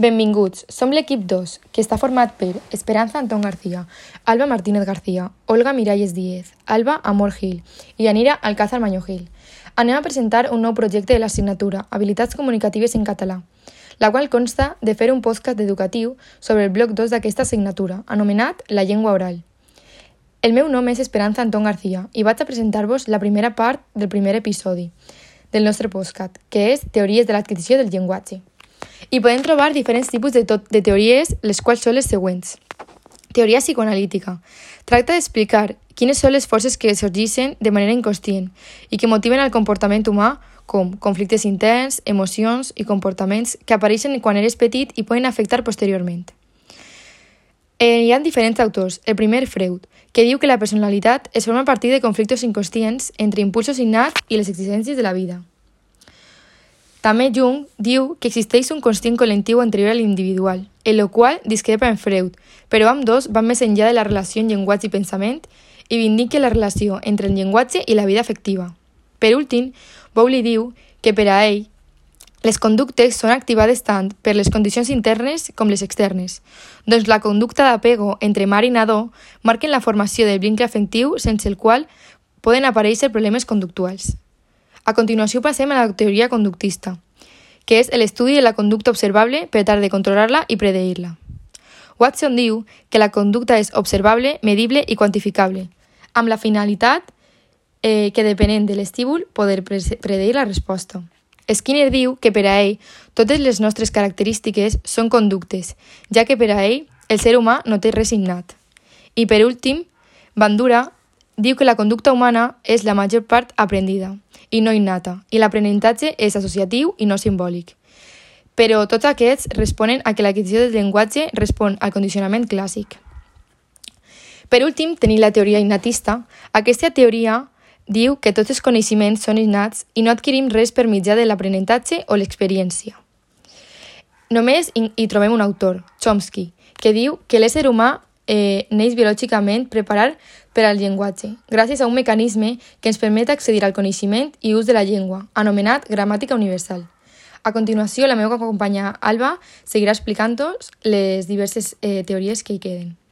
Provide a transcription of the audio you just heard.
Benvinguts, som l'equip 2, que està format per Esperanza Antón García, Alba Martínez García, Olga Miralles Díez, Alba Amor Gil i Anira Alcázar Maño Gil. Anem a presentar un nou projecte de l'assignatura Habilitats comunicatives en català, la qual consta de fer un podcast educatiu sobre el bloc 2 d'aquesta assignatura, anomenat La llengua oral. El meu nom és Esperanza Antón García i vaig a presentar-vos la primera part del primer episodi del nostre podcast, que és Teories de l'adquisició del llenguatge. I podem trobar diferents tipus de, tot, de teories, les quals són les següents. Teoria psicoanalítica. Tracta d'explicar quines són les forces que sorgeixen de manera inconscient i que motiven el comportament humà com conflictes interns, emocions i comportaments que apareixen quan eres petit i poden afectar posteriorment. Eh, hi ha diferents autors. El primer, Freud, que diu que la personalitat es forma a partir de conflictes inconscients entre impulsos innats i les exigències de la vida. També Jung diu que existeix un conscient col·lectiu anterior a l'individual, en el qual discrepa en Freud, però amb dos van més enllà de la relació en llenguatge i pensament i vindica la relació entre el llenguatge i la vida afectiva. Per últim, Bowley diu que per a ell les conductes són activades tant per les condicions internes com les externes, doncs la conducta d'apego entre mare i nadó marquen la formació del vincle afectiu sense el qual poden aparèixer problemes conductuals. A continuació passem a la teoria conductista, que és l'estudi de la conducta observable per tal de controlar-la i predeir-la. Watson diu que la conducta és observable, medible i quantificable, amb la finalitat eh, que depenent de l'estímul poder predeir la resposta. Skinner diu que per a ell totes les nostres característiques són conductes, ja que per a ell el ser humà no té res innat. I per últim, Bandura diu que la conducta humana és la major part aprendida i no innata, i l'aprenentatge és associatiu i no simbòlic. Però tots aquests responen a que l'adquisició del llenguatge respon al condicionament clàssic. Per últim, tenim la teoria innatista. Aquesta teoria diu que tots els coneixements són innats i no adquirim res per mitjà de l'aprenentatge o l'experiència. Només hi trobem un autor, Chomsky, que diu que l'ésser humà eh, neix biològicament preparat per al llenguatge, gràcies a un mecanisme que ens permet accedir al coneixement i ús de la llengua, anomenat gramàtica universal. A continuació, la meva companya Alba seguirà explicant-nos les diverses eh, teories que hi queden.